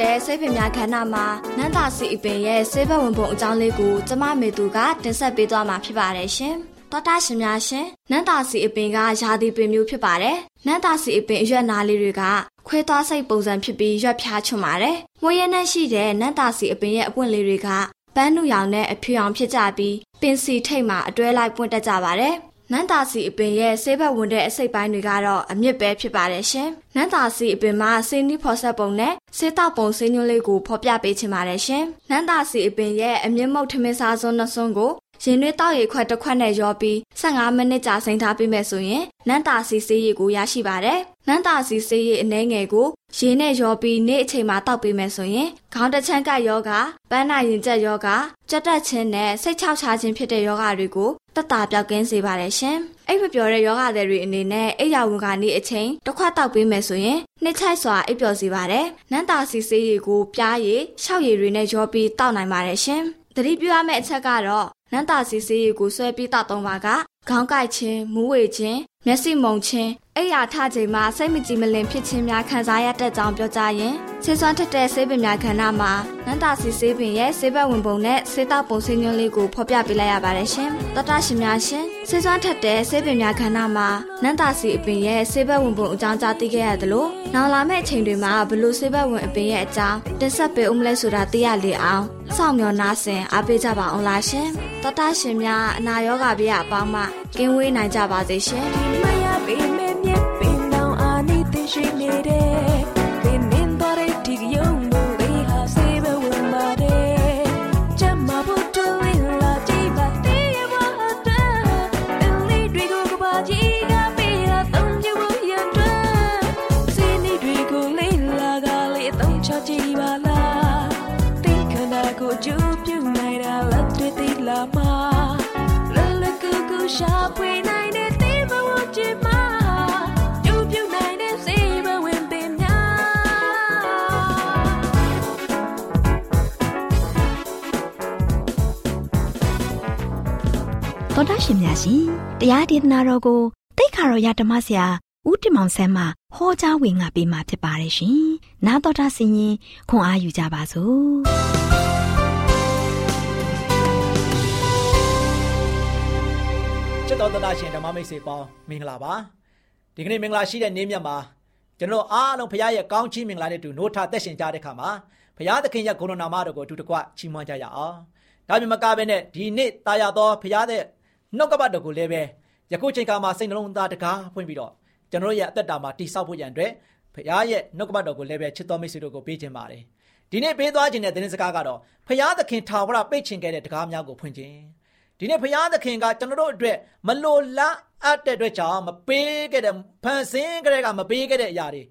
တဲ့ဆေးပင်များခန္ဓာမှာနန္တာစီအပင်ရဲ့ဆေးဘက်ဝင်ပုံအကြောင်းလေးကိုကျမမေသူကတင်ဆက်ပေးသွားမှာဖြစ်ပါတယ်ရှင်။သောတာရှင်များရှင်နန္တာစီအပင်ကယာတိပင်မျိုးဖြစ်ပါတယ်။နန္တာစီအပင်အရွက်နာလေးတွေကခွဲသွားစိတ်ပုံစံဖြစ်ပြီးရွက်ဖြားချွတ်ပါတယ်။မွေးရနှက်ရှိတဲ့နန္တာစီအပင်ရဲ့အပွင့်လေးတွေကပန်းနုရောင်နဲ့အဖြူရောင်ဖြစ်ကြပြီးပင်စီထိတ်မှာအတွဲလိုက်ပွင့်တက်ကြပါတယ်။ နန်းသာစီအပင်ရဲ့ဆေးဘက်ဝင်တဲ့အစိတ်ပိုင်းတွေကတော့အမြင့်ပဲဖြစ်ပါတယ်ရှင်။နန်းသာစီအပင်မှာဆေးနီးဖော်ဆက်ပုံနဲ့ဆေးတောက်ပုံဆေးညွှန်းလေးကိုဖော်ပြပေးချင်ပါတယ်ရှင်။နန်းသာစီအပင်ရဲ့အမြင့်မုတ်ထမင်းစားစွန်းနှစွန်းကိုရင်သွေးတောက်ရည်ခွက်တစ်ခွက်နဲ့ရောပြီး15မိနစ်ကြာစိမ်းထားပေးမယ်ဆိုရင်နန်းတာစီဆေးရည်ကိုရရှိပါတယ်။နန်းတာစီဆေးရည်အနှဲငယ်ကိုရေနဲ့ရောပြီးနေ့အချိန်မှာတောက်ပေးမယ်ဆိုရင်ခေါင်းတချမ်းကယောဂပန်းနာရင်ကျက်ယောဂကြက်တက်ခြင်းနဲ့စိတ်ချောက်ချခြင်းဖြစ်တဲ့ယောဂတွေကိုတက်တာပြောက်ကင်းစေပါတယ်ရှင်။အိပ်မပျော်တဲ့ယောဂသည်တွေအနေနဲ့အိပ်ရဝန်ကနေအချိန်တစ်ခွက်တောက်ပေးမယ်ဆိုရင်နှစ်ချိုက်စွာအိပ်ပျော်စေပါတယ်။နန်းတာစီဆေးရည်ကိုပြားရည်၊ရှောက်ရည်တွေနဲ့ရောပြီးတောက်နိုင်ပါတယ်ရှင်။သတိပြုရမယ့်အချက်ကတော့နန်းတာစီဆေးရည်ကိုဆွဲပြီးတောက်သုံးပါကခေါင်းကိုက်ခြင်းမူးဝေခြင်းမျက်စိမုံခြင်းအိယာထချိန်မှာစိတ်မကြည်မလင်ဖြစ်ခြင်းများခံစားရတတ်ကြောင်းပြောကြရင်ဆေးစွမ်းထက်တဲ့ဆေးပင်များခန္ဓာမှာနန္တာစီဆေးပင်ရဲ့ဆေးဘက်ဝင်ပုံနဲ့ဆေးတောက်ပုံဆေးညွှန်းလေးကိုဖော်ပြပေးလိုက်ရပါတယ်ရှင်။သောတာရှင်များရှင်ဆေးစွမ်းထက်တဲ့ဆေးပင်များခန္ဓာမှာနန္တာစီအပင်ရဲ့ဆေးဘက်ဝင်ပုံအကြောင်းကြားသိခဲ့ရသလိုနောက်လာမယ့်အချိန်တွေမှာဘလို့ဆေးဘက်ဝင်အပင်ရဲ့အကြောင်းတင်ဆက်ပေးဦးမလဲဆိုတာသိရလေအောင်စောင့်မျှော်နားဆင်အားပေးကြပါအောင်လားရှင်။သောတာရှင်များအနာရောဂါပြရအပေါင်းမှကင်းဝေးနိုင်ကြပါစေရှင်။မရပေမဲ့မြက်ပင်တောင်အာနိသင်ရှိနေတဲ့ ဒေသနာတော်ကိုတိတ်ခါတော်ရဓမ္မဆရာဦးတင်မောင်ဆန်းမှဟောကြားဝင်ငါပေးมาဖြစ်ပါတယ်ရှင်။နာတော်တာဆင်ရင်ခွန်အားယူကြပါစို့။ချစ်တော်တနာရှင်ဓမ္မမိတ်ဆွေပေါင်းမင်္ဂလာပါဒီကနေ့မင်္ဂလာရှိတဲ့နေ့မြတ်မှာကျွန်တော်အားလုံးဘုရားရဲ့ကောင်းချီးမင်္ဂလာနဲ့တူနိုးထသက်ရှင်ကြတဲ့ခါမှာဘုရားသခင်ရဲ့ဂုဏနာမတော်ကိုအတူတကွချီးမွမ်းကြရအောင်ဒါမြင်မကဘဲနဲ့ဒီနေ့တာယာတော်ဘုရားတဲ့နှုတ်ကပတ်တော်ကိုလည်းပဲ ယခုချိန်ခါမှာစိတ်နှလုံးသားတကားဖွင့်ပြီးတော့ကျွန်တော်ရဲ့အသက်တာမှာတိဆောက်ဖို့ရန်အတွက်ဘုရားရဲ့နှုတ်ကပတ်တော်ကိုလည်းပဲချစ်တော်မိတ်ဆွေတို့ကိုပေးခြင်းပါတယ်ဒီနေ့ပေးသွားခြင်းတဲ့သတင်းစကားကတော့ဘုရားသခင်ထာဝရပိတ်ချင်ခဲ့တဲ့တကားများကိုဖွင့်ခြင်းဒီနေ့ဘုရားသခင်ကကျွန်တော်တို့အတွက်မလိုလားအပ်တဲ့အတွက်ကြောင့်မပေးခဲ့တဲ့ဖန်ဆင်းကြတဲ့ကမပေးခဲ့တဲ့အရာတွေ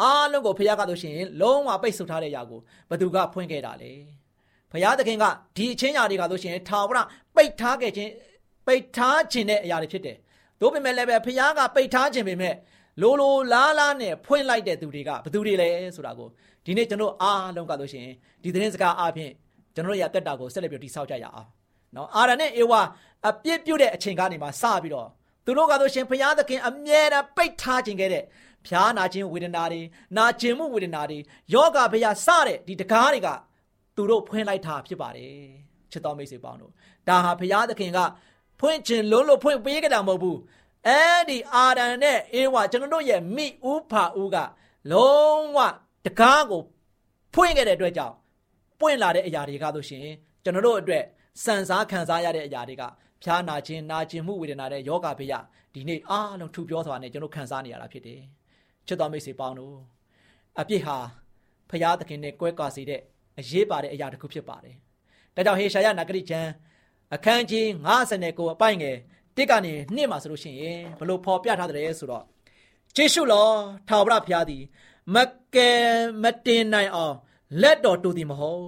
အားလုံးကိုဘုရားကဆိုရှင်လုံးဝပိတ်ဆို့ထားတဲ့အရာကိုဘသူကဖွင့်ခဲ့တာလေဘုရားသခင်ကဒီအချင်းညာတွေကဆိုရှင်ထာဝရပိတ်ထားခဲ့ခြင်း ပိတ်ထားခြင်းတဲ့အရာတွေဖြစ်တယ်။တို့ပေမဲ့လည်းပဲဘုရားကပိတ်ထားခြင်းပေမဲ့လိုလိုလားလားနဲ့ဖွင့်လိုက်တဲ့သူတွေကဘသူတွေလဲဆိုတာကိုဒီနေ့ကျွန်တော်အားလုံးကဆိုရှင်ဒီသတင်းစကားအားဖြင့်ကျွန်တော်ရဲ့အသက်တာကိုဆက်လက်ပြီးတိဆောက်ကြရအောင်။နော်အာရနဲ့အေဝါအပြစ်ပြုတ်တဲ့အချိန်ကနေမှစပြီးတော့သူတို့ကဆိုရှင်ဘုရားသခင်အမြဲတမ်းပိတ်ထားခြင်းခဲ့တဲ့ဖြားနာခြင်းဝေဒနာတွေနာကျင်မှုဝေဒနာတွေယောဂဘယစတဲ့ဒီတကားတွေကသူတို့ဖွင့်လိုက်တာဖြစ်ပါတယ်ချစ်တော်မိတ်ဆွေပေါင်းတို့ဒါဟာဘုရားသခင်က ဖွင့်ခြင်းလုံးလို့ဖွင့်ပေးကြတာမဟုတ်ဘူးအဲဒီအာရန်နဲ့အေဝါကျွန်တော်တို့ရဲ့မိဥဖာဥကလုံးဝတကားကိုဖွင့်ခဲ့တဲ့အတွက်ကြောင့်ပွင့်လာတဲ့အရာတွေကဆိုရှင်ကျွန်တော်တို့အတွက်စံစားခံစားရတဲ့အရာတွေကဖျားနာခြင်းနာကျင်မှုဝေဒနာတဲ့ယောဂဘေးရဒီနေ့အားလုံးထူပြောစွာနဲ့ကျွန်တော်ခံစားနေရတာဖြစ်တယ်။ချစ်တော်မိတ်ဆွေပေါင်းတို့အပြစ်ဟာဖျားသခင်နဲ့ကွဲကွာစေတဲ့အရေးပါတဲ့အရာတစ်ခုဖြစ်ပါတယ်။ဒါကြောင့်ဟေရှာယနဂရိကျမ်း အခန်းကြီး59အပိုင်ငယ်တစ်ကနေနှစ်မှာဆိုလို့ရှိရင်ဘလို့ဖော်ပြထားတယ်ဆိုတော့ကျေးဇူးတော်ထာဝရဘုရားသည်မကယ်မတင်နိုင်အောင်လက်တော်တူသည်မဟုတ်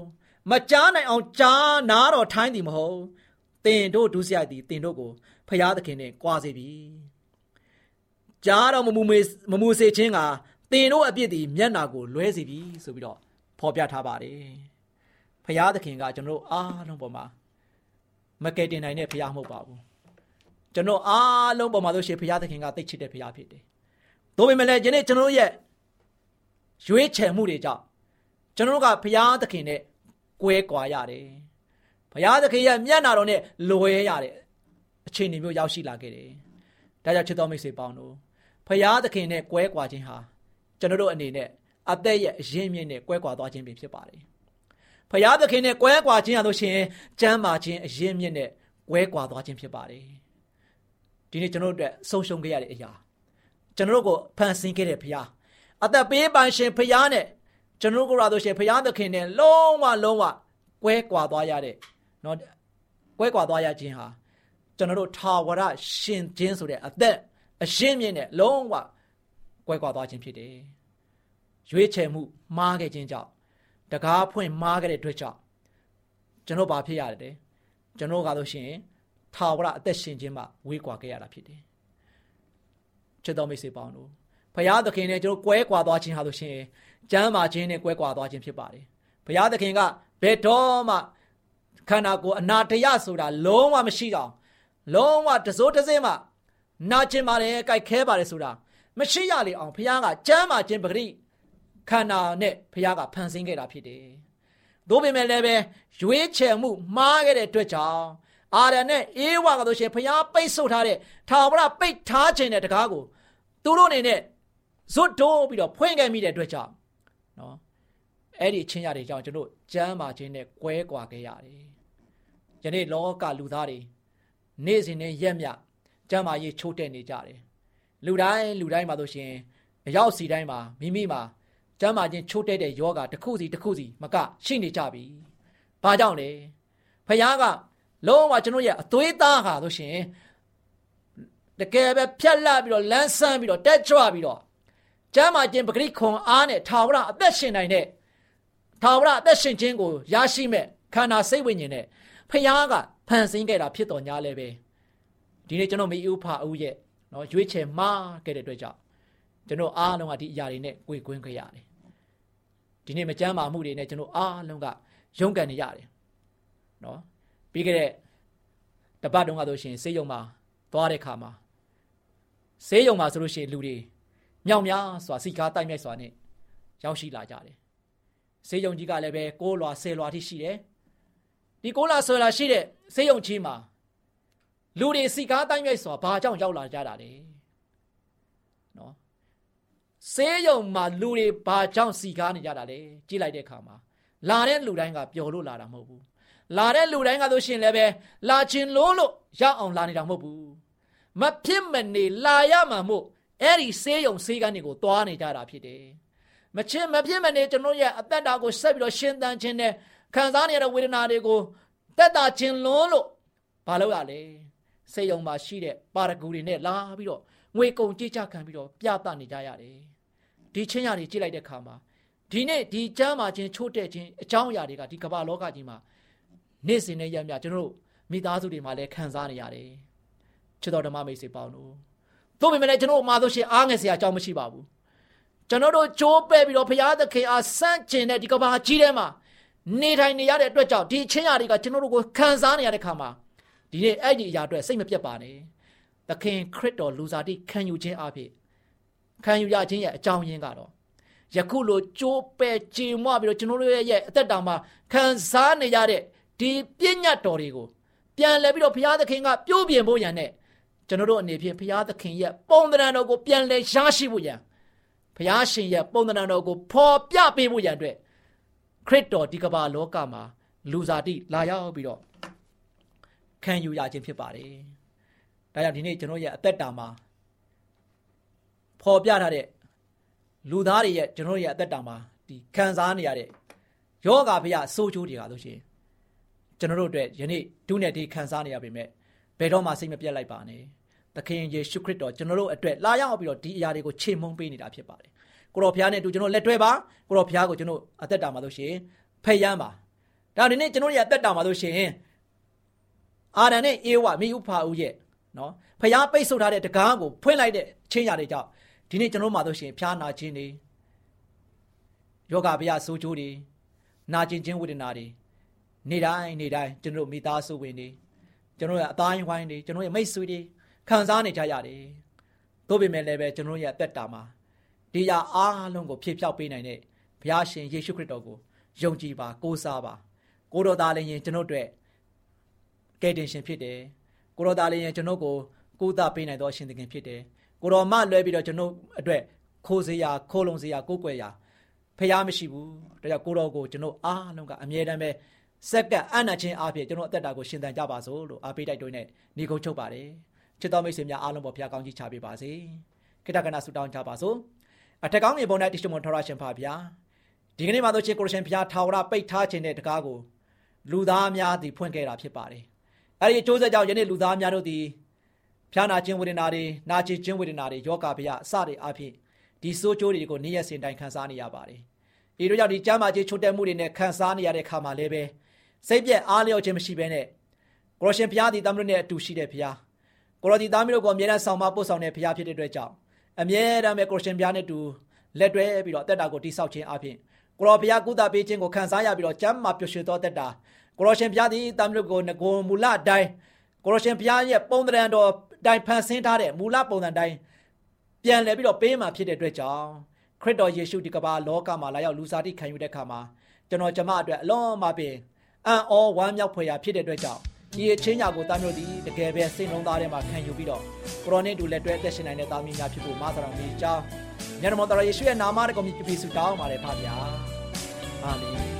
မကြားနိုင်အောင်ကြားနာတော်ထိုင်းသည်မဟုတ်တင်တို့ဒုစရိုက်သည်တင်တို့ကိုဖျားသခင်နဲ့ကြွားစေပြီကြားတော်မမူမေမမူစေခြင်းကတင်တို့အပြစ်သည်မျက်နာကိုလွဲစေပြီဆိုပြီးတော့ဖော်ပြထားပါတယ်ဖျားသခင်ကကျွန်တော်တို့အားလုံးပေါ်မှာ မကယ်တင်နိုင်တဲ့ဖျားမဟုတ်ပါဘူးကျွန်တော်အားလုံးပေါ်မှာဆိုရှင်ဖျားသခင်ကသိချစ်တဲ့ဖျားဖြစ်တယ်။ဒါပေမဲ့လည်းယနေ့ကျွန်တော်တို့ရဲ့ရွေးချယ်မှုတွေကြောင့်ကျွန်တော်တို့ကဘုရားသခင်နဲ့ကွဲကွာရတယ်။ဘုရားသခင်ရဲ့မျက်နာတော်နဲ့လွယ်ရတယ်အခြေအနေမျိုးရောက်ရှိလာခဲ့တယ်။ဒါကြောင့်ချစ်တော်မိတ်ဆွေပေါင်းတို့ဘုရားသခင်နဲ့ကွဲကွာခြင်းဟာကျွန်တော်တို့အနေနဲ့အသက်ရဲ့အရင်းမြစ်နဲ့ကွဲကွာသွားခြင်းပဲဖြစ်ပါတယ်။ ဘုရားသခင်နဲ့ကွဲကွာခြင်းရလို့ရှိရင်ကျမ်းမာခြင်းအရင်းမြစ်နဲ့ကွဲကွာသွားခြင်းဖြစ်ပါတယ်။ဒီနေ့ကျွန်တော်တို့အတွက်ဆုံးရှုံးခဲ့ရတဲ့အရာကျွန်တော်တို့ကိုဖန်ဆင်းခဲ့တဲ့ဘုရားအသက်ပေးပိုင်ရှင်ဘုရားနဲ့ကျွန်တော်တို့ကဆိုရှင်ဘုရားသခင်နဲ့လုံးဝလုံးဝကွဲကွာသွားရတဲ့เนาะကွဲကွာသွားရခြင်းဟာကျွန်တော်တို့ထာဝရရှင်ခြင်းဆိုတဲ့အသက်အရှင်းမြင့်နဲ့လုံးဝကွဲကွာသွားခြင်းဖြစ်တယ်။ရွေးချယ်မှုမှားခဲ့ခြင်းကြောင့် တကားဖွင့်မှားခဲ့တဲ့အတွက်ကြောင့်ကျွန်တော်ဘာဖြစ်ရတယ်။ကျွန်တော်ကဆိုရှင်ထာဝရအသက်ရှင်ခြင်းမှာဝေးကွာခဲ့ရတာဖြစ်တယ်။ချစ်တော်မိတ်ဆွေပေါင်းတို့ဘုရားသခင်နဲ့ကျွန်တော်ကွဲကွာသွားခြင်းဟာဆိုရှင်ကျမ်းမာခြင်းနဲ့ကွဲကွာသွားခြင်းဖြစ်ပါတယ်။ဘုရားသခင်ကဘယ်တော့မှခန္ဓာကိုယ်အနာတရဆိုတာလုံးဝမရှိတော့လုံးဝတစိုးတစင်းမှနာကျင်ပါတယ်ကြိုက်ခဲပါတယ်ဆိုတာမရှိရလေအောင်ဘုရားကကြမ်းမာခြင်းပဂရိ ခန္ဓာနဲ့ဘုရားကဖန်ဆင်းခဲ့တာဖြစ်တယ်။သို့ပေမဲ့လည်းပဲရွေးချယ်မှုမှားခဲ့တဲ့အတွက်ကြောင့်အာရန်နဲ့အေဝါကတို့ရှင်ဘုရားပိတ်ဆို့ထားတဲ့ထာဝရပိတ်ထားခြင်းတဲ့တကားကိုသူတို့အနေနဲ့ဇွတ်တိုးပြီးတော့ဖွင့်ခဲ့မိတဲ့အတွက်ကြောင့်နော်အဲ့ဒီအချင်းရတွေကြောင့်ကျွန်တော်ကြမ်းမာခြင်းနဲ့ကွဲကွာခဲ့ရတယ်။ယနေ့လောကလူသားတွေနေ့စဉ်နဲ့ရက်မြကြမ်းမာရေးချိုးတက်နေကြတယ်။လူတိုင်းလူတိုင်းမှာဆိုရှင်အရောက်စီတိုင်းမှာမိမိမှာ ကျမ်းမာခြင်းချိုးတဲ့တဲ့ယောဂတစ်ခုစီတစ်ခုစီမကရှိနေကြပြီ။ဘာကြောင့်လဲ။ဖခင်ကလုံးဝကျွန်တော်ရဲ့အသွေးသားဟာဆိုရှင်တကယ်ပဲဖြက်လက်ပြီးတော့လန်းဆန်းပြီးတော့တက်ကြွပြီးတော့ကျမ်းမာခြင်းပဂရိခွန်အားနဲ့ထာဝရအသက်ရှင်နိုင်တဲ့ထာဝရအသက်ရှင်ခြင်းကိုရရှိမဲ့ခန္ဓာစိတ်ဝိညာဉ်နဲ့ဖခင်ကဖန်ဆင်းခဲ့တာဖြစ်တော်ညာလဲပဲဒီနေ့ကျွန်တော်မိဥဖာဦးရဲ့နော်ရွေးချယ်မှားခဲ့တဲ့အတွက်ကြောင့် ကျွန်တော်အားလုံးကဒီအရာတွေနဲ့ကိုယ်ကွင်းခဲ့ရတယ်ဒီနေ့မကြမ်းမာမှုတွေနဲ့ကျွန်တော်အားလုံးကရုန်းကန်နေရတယ်နော်ပြီးခဲ့တဲ့တပတ်တုန်းကဆိုရှင်ဆေးရုံမှာသွားတဲ့ခါမှာဆေးရုံမှာဆိုလို့ရှိရင်လူတွေမြောက်များစွာစီကားတိုက်မြိုက်စွာနဲ့ရောက်ရှိလာကြတယ်ဆေးရုံကြီးကလည်းပဲ6လွာ10လွာထိရှိတယ်ဒီ6လွာ10လွာရှိတဲ့ဆေးရုံကြီးမှာလူတွေစီကားတိုက်မြိုက်စွာဘာကြောင့်ရောက်လာကြတာလဲနော် ဆေးရုံမှာလူတွေဘာကြောင့်စီကားနေကြတာလဲကြည့်လိုက်တဲ့အခါမှာလာတဲ့လူတိုင်းကပျော်လို့လာတာမဟုတ်ဘူးလာတဲ့လူတိုင်းကဆိုရှင်လည်းပဲလာခြင်းလို့လို့ရောက်အောင်လာနေတာမဟုတ်ဘူးမဖြစ်မနေလာရမှာမို့အဲ့ဒီဆေးရုံဆေးကန်းတွေကိုတွားနေကြတာဖြစ်တယ်မချင်မဖြစ်မနေကျွန်တော်ရဲ့အသက်တာကိုဆက်ပြီးတော့ရှင်းတန်းခြင်းနဲ့ခံစားနေရတဲ့ဝေဒနာတွေကိုတက်တာခြင်းလုံးလို့ဘာလို့ရလဲ ဆေးရုံမှာရှိတဲ့ပါရဂူတွေနဲ့လာပြီးတော့ငွေကုန်ကြေးချခံပြီးတော့ပြသနေကြရတယ်ဒီချင်းရတွေကြည့်လိုက်တဲ့အခါမှာဒီနေ့ဒီကျမ်းမာခြင်းချို့တဲ့ခြင်းအကြောင်းအရာတွေကဒီကမ္ဘာလောကကြီးမှာနေ့စဉ်နဲ့ရက်မြကျွန်တော်တို့မိသားစုတွေမှာလည်းခံစားနေရတယ်ချစ်တော်ဓမ္မမိတ်ဆွေပေါင်းတို့သို့ပေမဲ့လည်းကျွန်တော်မှာဆိုရှင်အားငယ်စရာအကြောင်းမရှိပါဘူးကျွန်တော်တို့ကြိုးပဲ့ပြီးတော့ဘုရားသခင်အားစန့်ကျင်တဲ့ဒီကမ္ဘာကြီးထဲမှာနေထိုင်နေရတဲ့အတွက်ကြောင့်ဒီချင်းရာတွေကကျွန်တော်တို့ကိုခံစားနေရတဲ့ခါမှာ ဒီနေ့အဲ့ဒီအရာအတွက်စိတ်မပြတ်ပါနဲ့သခင်ခရစ်တော်လူစားတိခံယူခြင်းအဖြစ်ခံယူရခြင်းရဲ့အကြောင်းရင်းကတော့ယခုလိုကြိုးပဲ့ကြေမွပြီးတော့ကျွန်တော်တို့ရဲ့အသက်တာမှာခံစားနေရတဲ့ဒီပြည့်ညတ်တော်တွေကိုပြန်လဲပြီးတော့ဘုရားသခင်ကပြုပြင်ဖို့ရန်နဲ့ကျွန်တော်တို့အနေဖြင့်ဘုရားသခင်ရဲ့ပုံသဏ္ဍာန်တော်ကိုပြန်လဲရရှိဖို့ရန်ဘုရားရှင်ရဲ့ပုံသဏ္ဍာန်တော်ကိုဖော်ပြပေးဖို့ရန်အတွက်ခရစ်တော်ဒီကမ္ဘာလောကမှာလူစားတိလာရောက်ပြီးတော့ ခံယူရခြင်းဖြစ်ပါတယ်။ဒါကြောင့်ဒီနေ့ကျွန်တော်ရဲ့အသက်တာမှာဖော်ပြထားတဲ့လူသားတွေရဲ့ကျွန်တော်ရဲ့အသက်တာမှာဒီခံစားနေရတဲ့ယောဂဗျာဆိုးချိုးတွေကဆိုရှင်ကျွန်တော်တို့အတွက်ယနေ့ဒုနဲ့ဒီခံစားနေရပေမဲ့ဘယ်တော့မှစိတ်မပြတ်လိုက်ပါနဲ့သခင်ယေရှုခရစ်တော်ကျွန်တော်တို့အတွက်လာရောက်ပြီးတော့ဒီအရာတွေကိုချိန်မုံပေးနေတာဖြစ်ပါတယ်ကိုတော်ဘုရားနဲ့အတူကျွန်တော်လက်တွဲပါကိုတော်ဘုရားကိုကျွန်တော်အသက်တာမှာဆိုရှင်ဖယ်ရမ်းပါဒါဒီနေ့ကျွန်တော်ရဲ့အသက်တာမှာဆိုရှင် အာရန်နဲ့အေဝမိဥဖာဦးရဲ့နော်ဖျားပိတ်ဆို့ထားတဲ့တကားကိုဖွင့်လိုက်တဲ့ချင်းရာတွေကြောင့်ဒီနေ့ကျွန်တော်မှာဆိုရှင်ဖျားနာခြင်းတွေယောဂဗျာဆိုးကျိုးတွေနာကျင်ခြင်းဝေဒနာတွေနေတိုင်းနေတိုင်းကျွန်တော်မိသားစုဝင်တွေကျွန်တော်ရဲ့အသားဝိုင်းတွေကျွန်တော်ရဲ့မိတ်ဆွေတွေခံစားနေကြရတယ်။သို့ပေမဲ့လည်းပဲကျွန်တော်ရဲ့အသက်တာမှာဒီရာအားလုံးကိုဖြည့်ဖြောက်ပေးနိုင်တဲ့ဘုရားရှင်ယေရှုခရစ်တော်ကိုယုံကြည်ပါကိုးစားပါကိုတော်သားလည်းရင်ကျွန်တော်တို့ ကယ်တင်ရှင်ဖြစ်တယ်။ကိုတော်သားလည်းရင်ကျွန်တော်ကိုကိုးသားပေးနိုင်သောအရှင်သခင်ဖြစ်တယ်။ကိုတော်မလွဲပြီးတော့ကျွန်တော်အတွက်ခိုးစရာခိုးလုံစရာကိုးကွယ်ရာဖះမရှိဘူး။ဒါကြောင့်ကိုတော်ကိုကျွန်တော်အားလုံးကအမြဲတမ်းပဲစက္ကန့်အနာချင်းအားဖြင့်ကျွန်တော်အသက်တာကိုရှင်သန်ကြပါစို့လို့အားပေးတိုက်တွန်းနဲ့ညီကုန်းချုပ်ပါတယ်ချစ်တော်မိတ်ဆွေများအားလုံးပေါ်ဖျားကောင်းကြီးချပေးပါစေခိတ္တကနာဆုတောင်းကြပါစို့အထက်ကောင်းငယ်ပုံ၌တိရှိမွန်ထောရရှင်ဖာဗျာဒီကနေ့မှာတော့ချစ်ကိုရှင်ဖျားထာဝရပိတ်ထားခြင်းတဲ့တကားကိုလူသားများသည်ဖွင့်ခဲ့တာဖြစ်ပါတယ် အဲဒီအကျိုးဆက်ကြောင့်ယနေ့လူသားများတို့သည်ဖျားနာခြင်းဝေဒနာတွေနာကျင်ခြင်းဝေဒနာတွေယောဂဗျာအစတွေအဖြစ်ဒီစိုးကျိုးတွေကိုနေ့ရက်စဉ်တိုင်းခံစားနေရပါတယ်ဒီတို့ကြောင့်ဒီကျမ်းမာခြင်းချို့တဲ့မှုတွေနဲ့ခံစားနေရတဲ့ခါမှာလည်းပဲစိတ်ပြက်အားလျော့ခြင်းမရှိဘဲနဲ့ကိုရရှင်ဘုရားသည်တမန်တော်နဲ့အတူရှိတဲ့ဘုရားကိုရဒီသားမျိုးကိုအမြဲတမ်းဆောင်မပို့ဆောင်တဲ့ဘုရားဖြစ်တဲ့အတွက်ကြောင့်အမြဲတမ်းပဲကိုရရှင်ဘုရားနဲ့တူလက်တွဲပြီးတော့အသက်တာကိုတိဆောက်ခြင်းအပြင်ကိုရောဘုရားကုသပေးခြင်းကိုခံစားရပြီးတော့ကျမ်းမာပျော်ရွှင်သောအသက်တာ ကိုရရှင်ဘုရားသည်တမန်တော်ကိုငကိုမူလအတိုင်းကိုရရှင်ဘုရားရဲ့ပုံသဏ္ဍာန်တော်တိုင်ဖန်ဆင်းထားတဲ့မူလပုံစံတိုင်းပြန်လည်ပြီးတော့ပေးမှဖြစ်တဲ့အတွက်ကြောင့်ခရစ်တော်ယေရှုဒီကမ္ဘာလောကမှာလာရောက်လူစားတိခံယူတဲ့အခါမှာကျွန်တော်ကျမအတွက်အလွန်မှပင်အံ့ဩဝမ်းမြောက်ဖွယ်ရာဖြစ်တဲ့အတွက်ကြောင့်ဒီအချင်းညာကိုတာမျိုးသည်တကယ်ပဲစိတ်လုံးသားထဲမှာခံယူပြီးတော့ကိုရိုနဲ့တူလက်တွဲအသက်ရှင်နိုင်တဲ့သားမီးများဖြစ်ဖို့မဆရာတော်ကြီးကြောင်းညနေမောတော်ယေရှုရဲ့နာမတော်ကိုမြည်ပြီးဆုတောင်းပါတယ်ဖပါဗျာအာမင်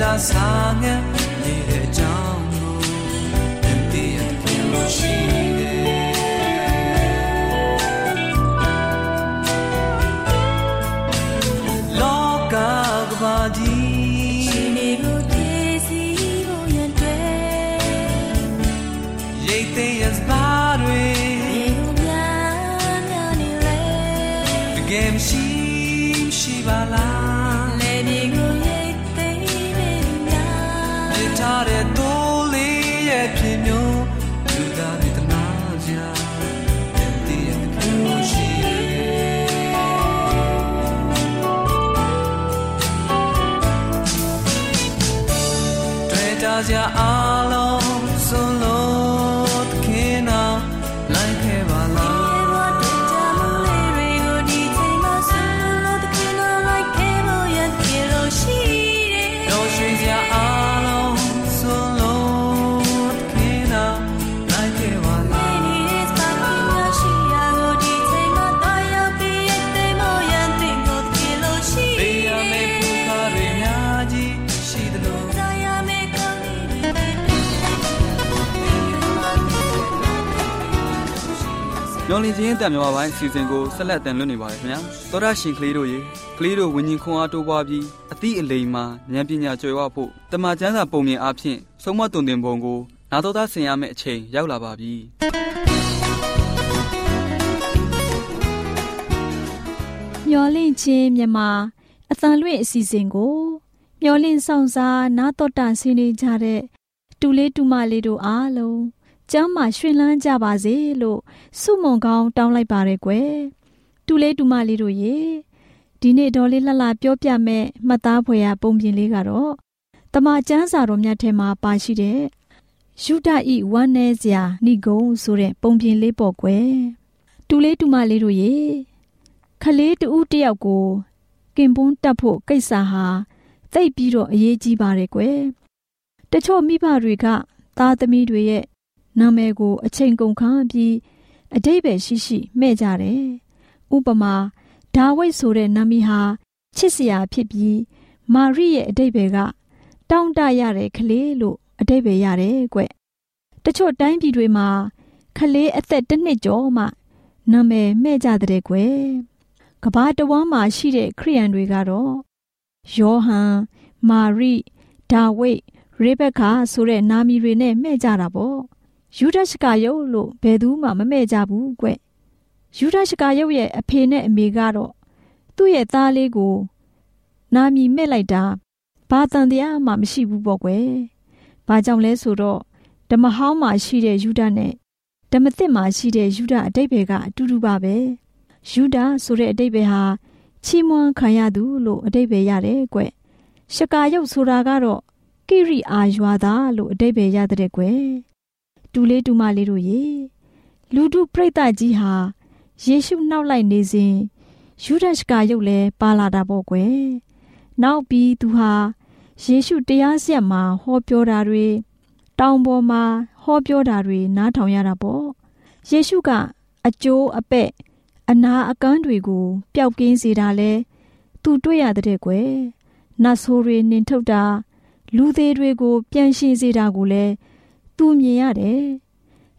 တာစာငတ် တွေ့တာ မျော်လင့်ခြင်းတံမြမပိုင်းစီစဉ်ကိုဆက်လက်တင်လွှင့်နေပါတယ်ခင်ဗျာသောရရှင်ကလေးတို့ရေကလေးတို့ဝิญဉ်ခွန်အားတိုးပွားပြီးအသည့်အလိမ်မှာဉာဏ်ပညာကျွယ်ဝဖို့တမန်ကျမ်းစာပုံမြင်အားဖြင့်ဆုံးမတုန်တင်ပုံကိုနာတော်သားဆင်ရမယ့်အချိန်ရောက်လာပါပြီမျော်လင့်ခြင်းမြမအတန်လွင့်အစီအစဉ်ကိုမျော်လင့်ဆောင်စားနာတော်တာဆင်းနေကြတဲ့တူလေးတူမလေးတို့အားလုံး ကျမ်းမာရွှင်လန်းကြပါစေလို့ဆုမွန်ကောင်းတောင်းလိုက်ပါရယ်ကွယ်တူလေးတူမလေးတို့ရေဒီနေ့ဒေါ်လေးလှလှပြောပြမဲ့မှတ်သားဖွယ်ရပုံပြင်လေးကတော့တမန်ကျမ်းစာတော်မြတ်ထဲမှာပါရှိတဲ့ယူဒဤဝမ်းနေစရာဏိဂုံဆိုတဲ့ပုံပြင်လေးပေါ့ကွယ်တူလေးတူမလေးတို့ရေခလေးတူဦးတယောက်ကိုကင်ပွန်းတက်ဖို့ကိစ္စဟာသိပ်ပြီးတော့အရေးကြီးပါတယ်ကွယ်တချို့မိဘတွေကသားသမီးတွေရဲ့ နာမည်ကိုအချိန်ကုန်ခန်းပြီးအတိတ်ပဲရှိရှိမှဲ့ကြတယ်ဥပမာဒါဝိတ်ဆိုတဲ့နာမည်ဟာချစ်စရာဖြစ်ပြီးမာရိရဲ့အတိတ်ပဲကတောင်းတရတဲ့ကလေးလို့အတိတ်ပဲရတယ်ကွတချို့တိုင်းပြည်တွေမှာကလေးအသက်တစ်နှစ်ကျော်မှနာမည်မှဲ့ကြတဲ့ကွယ်ကဘာတဝမ်းမှာရှိတဲ့ခရိယန်တွေကတော့ယောဟန်မာရိဒါဝိတ်ရေဘက်ကာဆိုတဲ့နာမည်တွေနဲ့မှဲ့ကြတာပေါ့ ယူဒရှကာယုတ်လို့ဘယ်သူမှမမှဲ့ကြဘူးကွယူဒရှကာယုတ်ရဲ့အဖေနဲ့အမေကတော့သူ့ရဲ့သားလေးကိုနာမည်မှဲ့လိုက်တာဘာတန်တရားမှမရှိဘူးပေါ့ကွယ်ဘာကြောင့်လဲဆိုတော့ဓမ္မဟောင်းမှာရှိတဲ့ယူဒနဲ့ဓမ္မသစ်မှာရှိတဲ့ယူဒအတိတ်ဘယ်ကအတူတူပါပဲယူဒဆိုတဲ့အတိတ်ပဲဟာချီးမွမ်းခံရသူလို့အတိတ်ပဲရတယ်ကွ။ရှကာယုတ်ဆိုတာကတော့ကိရိအာရွာသားလို့အတိတ်ပဲရတဲ့ကွ။ တူလေးတူမလေးတို့ရေလူတို့ပြိတ္တကြီးဟာယေရှုနှောက်လိုက်နေစဉ်ယူဒရှကာယုတ်လည်းပါလာတာပေါ့ကွယ်။နောက်ပြီးသူဟာယေရှုတရားစက်မှာဟောပြောတာတွေတောင်ပေါ်မှာဟောပြောတာတွေနားထောင်ရတာပေါ့။ယေရှုကအကျိုးအပဲ့အနာအကန်းတွေကိုပျောက်ကင်းစေတာလဲသူတွေ့ရတဲ့ကွယ်နတ်ဆိုးတွေနင်ထုတ်တာလူသေးတွေကို ပြန်ရှင်းစေတာကိုလည်း သူမြင်ရတယ်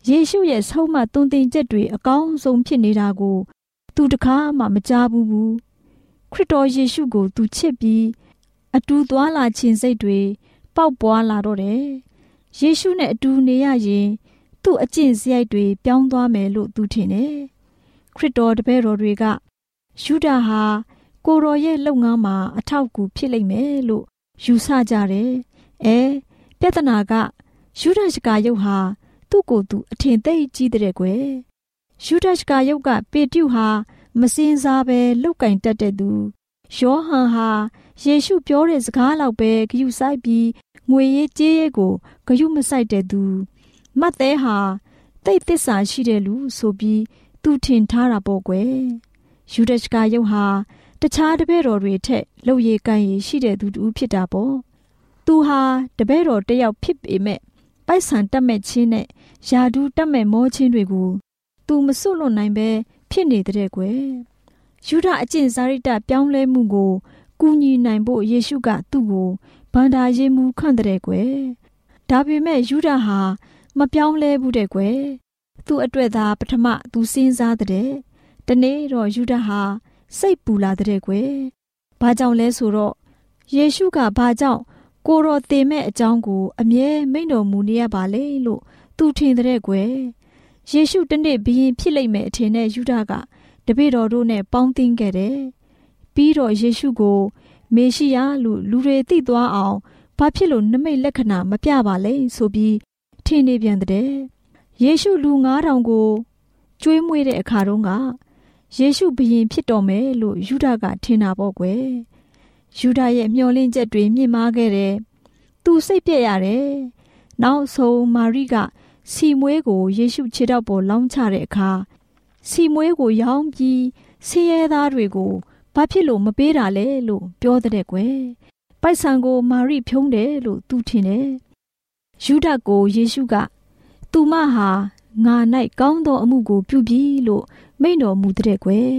ယေရှုရဲ့ဆုံးမသွန်သင်ချက်တွေအကောင်းဆုံးဖြစ်နေတာကို သူတကားမှမကြားဘူးဘူးခခရစ်တော်ယေရှုကို သူချစ်ပြီးအတူသွားလာခြင်းစိတ်တွေပေါက်ပွားလာတော့တယ်။ယေရှုနဲ့အတူနေရရင်သူ့အကျင့်စရိုက်တွေပြောင်းသွားမယ်လို့သူထင်တယ်။ခရစ်တော်တပည့်တော်တွေကယူဒာဟာကိုရောရဲ့လုပ်ငန်းမှာအထောက်အကူဖြစ်လိမ့်မယ်လို့ယူဆကြတယ်။အဲပြဿနာက ယူဒရှကာယုတ်ဟာသူ့ကိုယ်သူအထင်သိကြီးတဲ့ကွယ်။ယူဒရှကာယုတ်ကပေတျုဟာမစင်စားပဲလုတ်ကင်တတ်တဲ့သူယောဟန်ဟာယေရှုပြောတဲ့စကားလောက်ပဲဂယုဆိုင်ပြီးငွေရေးကြေးရေးကိုဂယုမဆိုင်တဲ့သူမတ်သေးဟာတိတ်သစ္စာရှိတဲ့လူဆိုပြီးသူထင်ထားတာပေါ့ကွယ်ယူဒရှကာယုတ်ဟာတခြားတပည့်တော်တွေထက်လှုပ်ရည်ကန်ရည်ရှိတဲ့သူတူဖြစ်တာပေါ့သူဟာတပည့်တော်တယောက်ဖြစ်ပေမဲ့ ပိုက်ဆံတက်မဲ့ချင်းနဲ့ယာဒူးတက်မဲ့မောချင်းတွေကိုသူမစွတ်လွတ်နိုင်ပဲဖြစ်နေတဲ့ကွယ်ယူဒအကျင့်စာရိတ္တပြောင်းလဲမှုကိုကူညီနိုင်ဖို့ယေရှုကသူ့ကိုဗန္ဒာရေးမှုခန့်တဲ့ကွယ်ဒါပေမဲ့ယူဒဟာမပြောင်းလဲဘူးတဲ့ကွယ်သူ့အတွက်သာပထမသူစဉ်းစားတဲ့တနေ့တော့ယူဒဟာစိတ်ပူလာတဲ့ကွယ်ဘာကြောင့်လဲဆိုတော့ယေရှုကဘာကြောင့် ကိုရောသေမဲ့အကြောင်းကို အမြဲမိန့်တော်မူနေရပါလေလို့သူထင်တဲ့ကွယ်ယေရှုတနေ့ဘရင်ဖြစ်လိမ့်မယ်အထင်နဲ့ယူဒကတပည့်တော်တို့နဲ့ပေါင်းသင်းခဲ့တယ်ပြီးတော့ယေရှုကို မေရှိယလို့လူတွေသိသွားအောင်ဘာဖြစ်လို့နမိတ်လက္ခဏာမပြပါလဲဆိုပြီးထင်နေပြန်တဲ့ယေရှုလူ9000ကိုကျွေးမွေးတဲ့အခါတုန်းကယေရှုဘုရင်ဖြစ်တော်မယ်လို့ယူဒကထင်တာပေါ့ကွယ် ယူဒရဲ့မျှော်လင့်ချက်တွေမြင့်မားခဲ့တယ်သူစိတ်ပြက်ရတယ်နောက်ဆုံးမာရိကစီမွေးကိုယေရှုခြေထောက်ပေါ်လောင်းချတဲ့အခါစီမွေးကိုရောင်းပြီးဆင်းရဲသားတွေကိုဘာဖြစ်လို့မပေးတာလဲလို့ပြောတဲ့ကွယ်ပိုက်ဆံကိုမာရိဖြုံးတယ်လို့သူထင်တယ်ယူဒကိုယေရှုကသူမဟာငါ၌ကောင်းသောအမှုကိုပြုပြီလို့မိန့်တော်မူတဲ့ကွယ်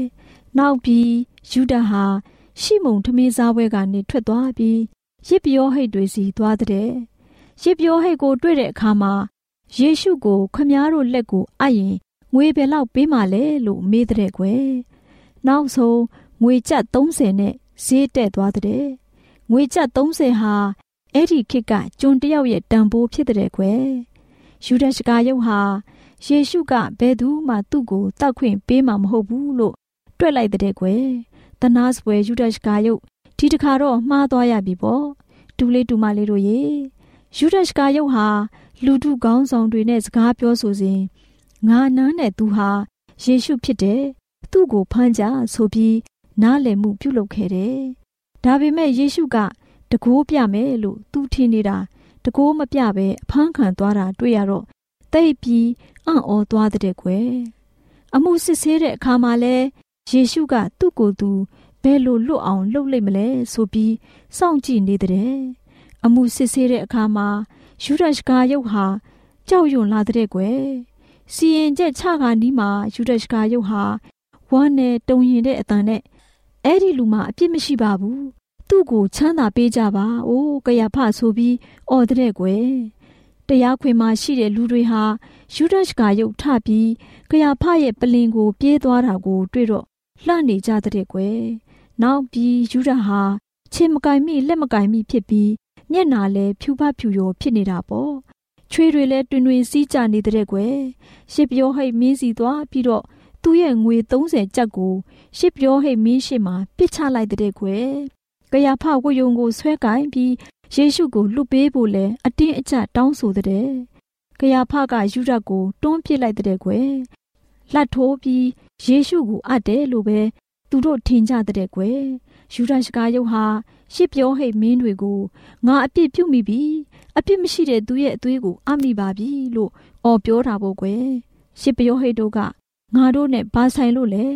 နောက်ပြီးယူဒဟာ ရှိမုန်ထမင်းစားပွဲကနေထွက်သွားပြီးရစ်ပြောဟိတ်တွေစီသွားတဲ့ရစ်ပြောဟိတ်ကိုတွေ့တဲ့အခါမှာယေရှုကိုခမားတို့လက်ကိုအပ်ရင်ငွေဘယ်လောက်ပေးမှလဲလို့မေးတဲ့ကွယ်နောက်ဆုံးငွေကျပ်30နဲ့ဈေးတက်သွားတဲ့ငွေကျပ်30ဟာအဲ့ဒီခေတ်ကကျွန်တယောက်ရဲ့တန်ဖိုးဖြစ်တဲ့ကွယ်ယူဒရှကာယုတ်ဟာယေရှုကဘယ်သူမှသူ့ကိုတောက်ခွင့်ပေးမှာမဟုတ်ဘူးလို့တွက်လိုက်တဲ့ကွယ် တနာစပွဲယူဒရှကာယုတ်ဒီတခါတော့မှားသွားရပြီပေါ့တူလေးတူမလေးတို့ရေယူဒရှကာယုတ်ဟာလူထုကောင်းဆောင်တွေနဲ့စကားပြောဆိုစဉ်ငါနားနဲ့သူဟာယေရှုဖြစ်တယ်သူ့ကိုဖမ်းကြဆိုပြီးနားလည်မှုပြုလုပ်ခဲ့တယ်ဒါပေမဲ့ယေရှုကတကိုးပြမယ်လို့သူထင်နေတာတကိုးမပြပဲအဖမ်းခံသွားတာတွေ့ရတော့တိတ်ပြီးအံ့ဩသွားတဲ့ကွယ်အမှုစစ်ဆေးတဲ့အခါမှာလဲ ယေရှုကသူ့ကိုယ်သူဘယ်လိုလွတ်အောင်လှုပ်လိုက်မလဲဆိုပြီးစောင့်ကြည့်နေတဲ့အမှုစစ်ဆေးတဲ့အခါမှာယူဒရှကာယုတ်ဟာကြောက်ရွံ့လာတဲ့ကွယ်စီရင်ချက်ချခါနီးမှာယူဒရှကာယုတ်ဟာဝမ်းနဲ့တုံရင်တဲ့အတန်နဲ့အဲ့ဒီလူမှာအပြစ်မရှိပါဘူးသူ့ကိုချမ်းသာပေးကြပါ။အိုးကရဖဆိုပြီးအော်တဲ့ကွယ်။တရားခွင်မှာရှိတဲ့လူတွေဟာယူဒရှ်ကရုပ်ထပြီးကရဖရဲ့ပလင်ကို ပြေးသွားတာကို တွေ့တော့ လှနေကြတဲ့ကွယ်။နောက်ပြီးယူဒဟာခြေမကင်မိလက်မကင်မိဖြစ်ပြီးမျက်နာလည်းဖြူပဖြူရောဖြစ်နေတာပေါ့။ချွေတွေလည်းတွင်တွင်စီးကြနေတဲ့ကွယ်။ရှစ်ပြောဟိတ်မင်းစီသွားပြီးတော့သူ့ရဲ့ငွေ30ကျပ်ကိုရှစ်ပြောဟိတ်မင်းရှိမှပစ်ချလိုက်တဲ့ကွယ်ကယာဖဝတ်ယုံကိုဆွဲကင်ပြီးယေရှုကိုလွတ်ပေးဖို့လဲအတင်းအကျပ်တောင်းဆိုတဲ့ကယာဖကယူဒကိုတွန်းပစ်လိုက်တဲ့ကွယ်လှတ်ထိုးပြီး ယေရှုကိုအပ်တယ်လို့ပဲသူတို့ထင်ကြတဲ့ကွယ်ယူဒရှကာယုတ်ဟာရှစ်ပြောဟိတ်မင်းတွေကိုငါအပြစ်ပြုမိပြီအပြစ်မရှိတဲ့သူရဲ့အသွေးကိုအမိပါပြီလို့အော်ပြောတာပေါ့ကွယ်ရှစ်ပြောဟိတ်တို့ကငါတို့နဲ့ဘာဆိုင်လို့လဲ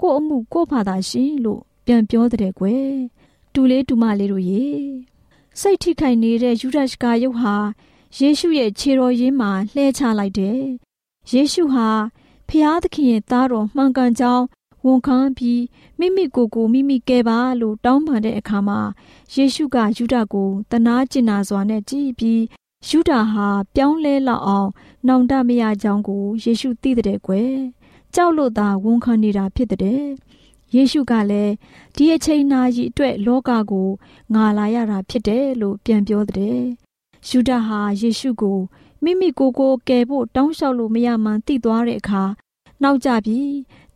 ကို့အမှုကို့ဘာသာရှင်လို့ပြန်ပြောတဲ့ကွယ်တူလေးတူမလေးတို့ရေစိတ်ထိခိုက်နေတဲ့ယူဒရှကာယုတ်ဟာယေရှုရဲ့ခြေတော်ရင်းမှာလှဲချလိုက်တယ်။ယေရှုဟာ ဖျားသခင်ရဲ့သားတော်မှန်ကန်ကြောင်းဝန်ခံပြီးမိမိကိုယ်ကိုမိမိကယ်ပါလို့တောင်းပန်တဲ့အခါမှာယေရှုကယူဒကိုတနာကျင်နာစွာနဲ့ကြည်ပြီးယူဒဟာပြောင်းလဲလောက်အောင်နောင်တမရကြောင်းကိုယေရှုသိတဲ့ကွယ်ကြောက်လို့သာဝန်ခံနေတာဖြစ်တဲ့ယေရှုကလည်းဒီအချိန်နာရီအတွက်လောကကိုငါလာရတာဖြစ်တယ်လို့ပြန်ပြောတဲ့။ယူဒာဟာယေရှုကို မိမိကိုယ်ကိုကယ်ဖို့တောင်းလျှောက်လို့မရမှန်းသိသွားတဲ့အခါနောက်ကျပြီ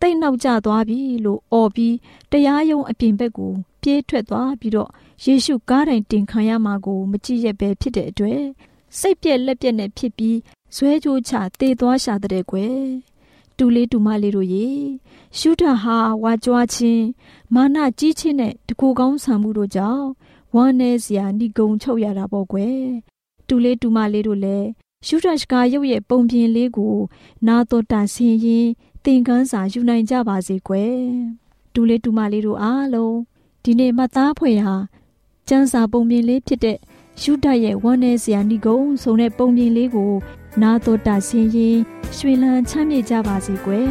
တိတ်နောက်ကျသွားပြီလို့អော်ပြီးတရားရုံးအပြင်ဘက်ကိုပြေးထွက်သွားပြီးတော့ယေရှုကားတိုင်တင်ခံရမှာကိုမကြည့်ရက်ပဲဖြစ်တဲ့အတွက်စိတ်ပြက်လက်ပြက်နဲ့ဖြစ်ပြီးဇွဲကြိုးချတေသွားရှာတဲ့ကွယ်တူလေးတူမလေးတို့ရေရှုထဟာဝါကြွားခြင်းမာနကြီးခြင်းနဲ့တကူကောင်းဆံမှုတို့ကြောင့်ဝမ်းနေစရာဏိဂုံချုပ်ရတာပေါ့ကွယ်တူလေးတူမလေးတို့လည်း ရှုထရှကာရုပ်ရဲ့ပုံပြင်လေးကို နာတော်တာဆင်ရင်သင်ခန်းစာယူနိုင်ကြပါစေကွယ်တူလေးတူမလေးတို့အားလုံးဒီနေ့မှတ်သားဖွယ်ဟာကျန်းစာပုံပြင်လေးဖြစ်တဲ့ရှုဒရဲ့ဝမ်းနေစရာဏိဂုံဆိုတဲ့ပုံပြင်လေးကို နာတော်တာဆင်ရင်ရွှေလန်းချမ်းမြေ့ကြပါစေကွယ်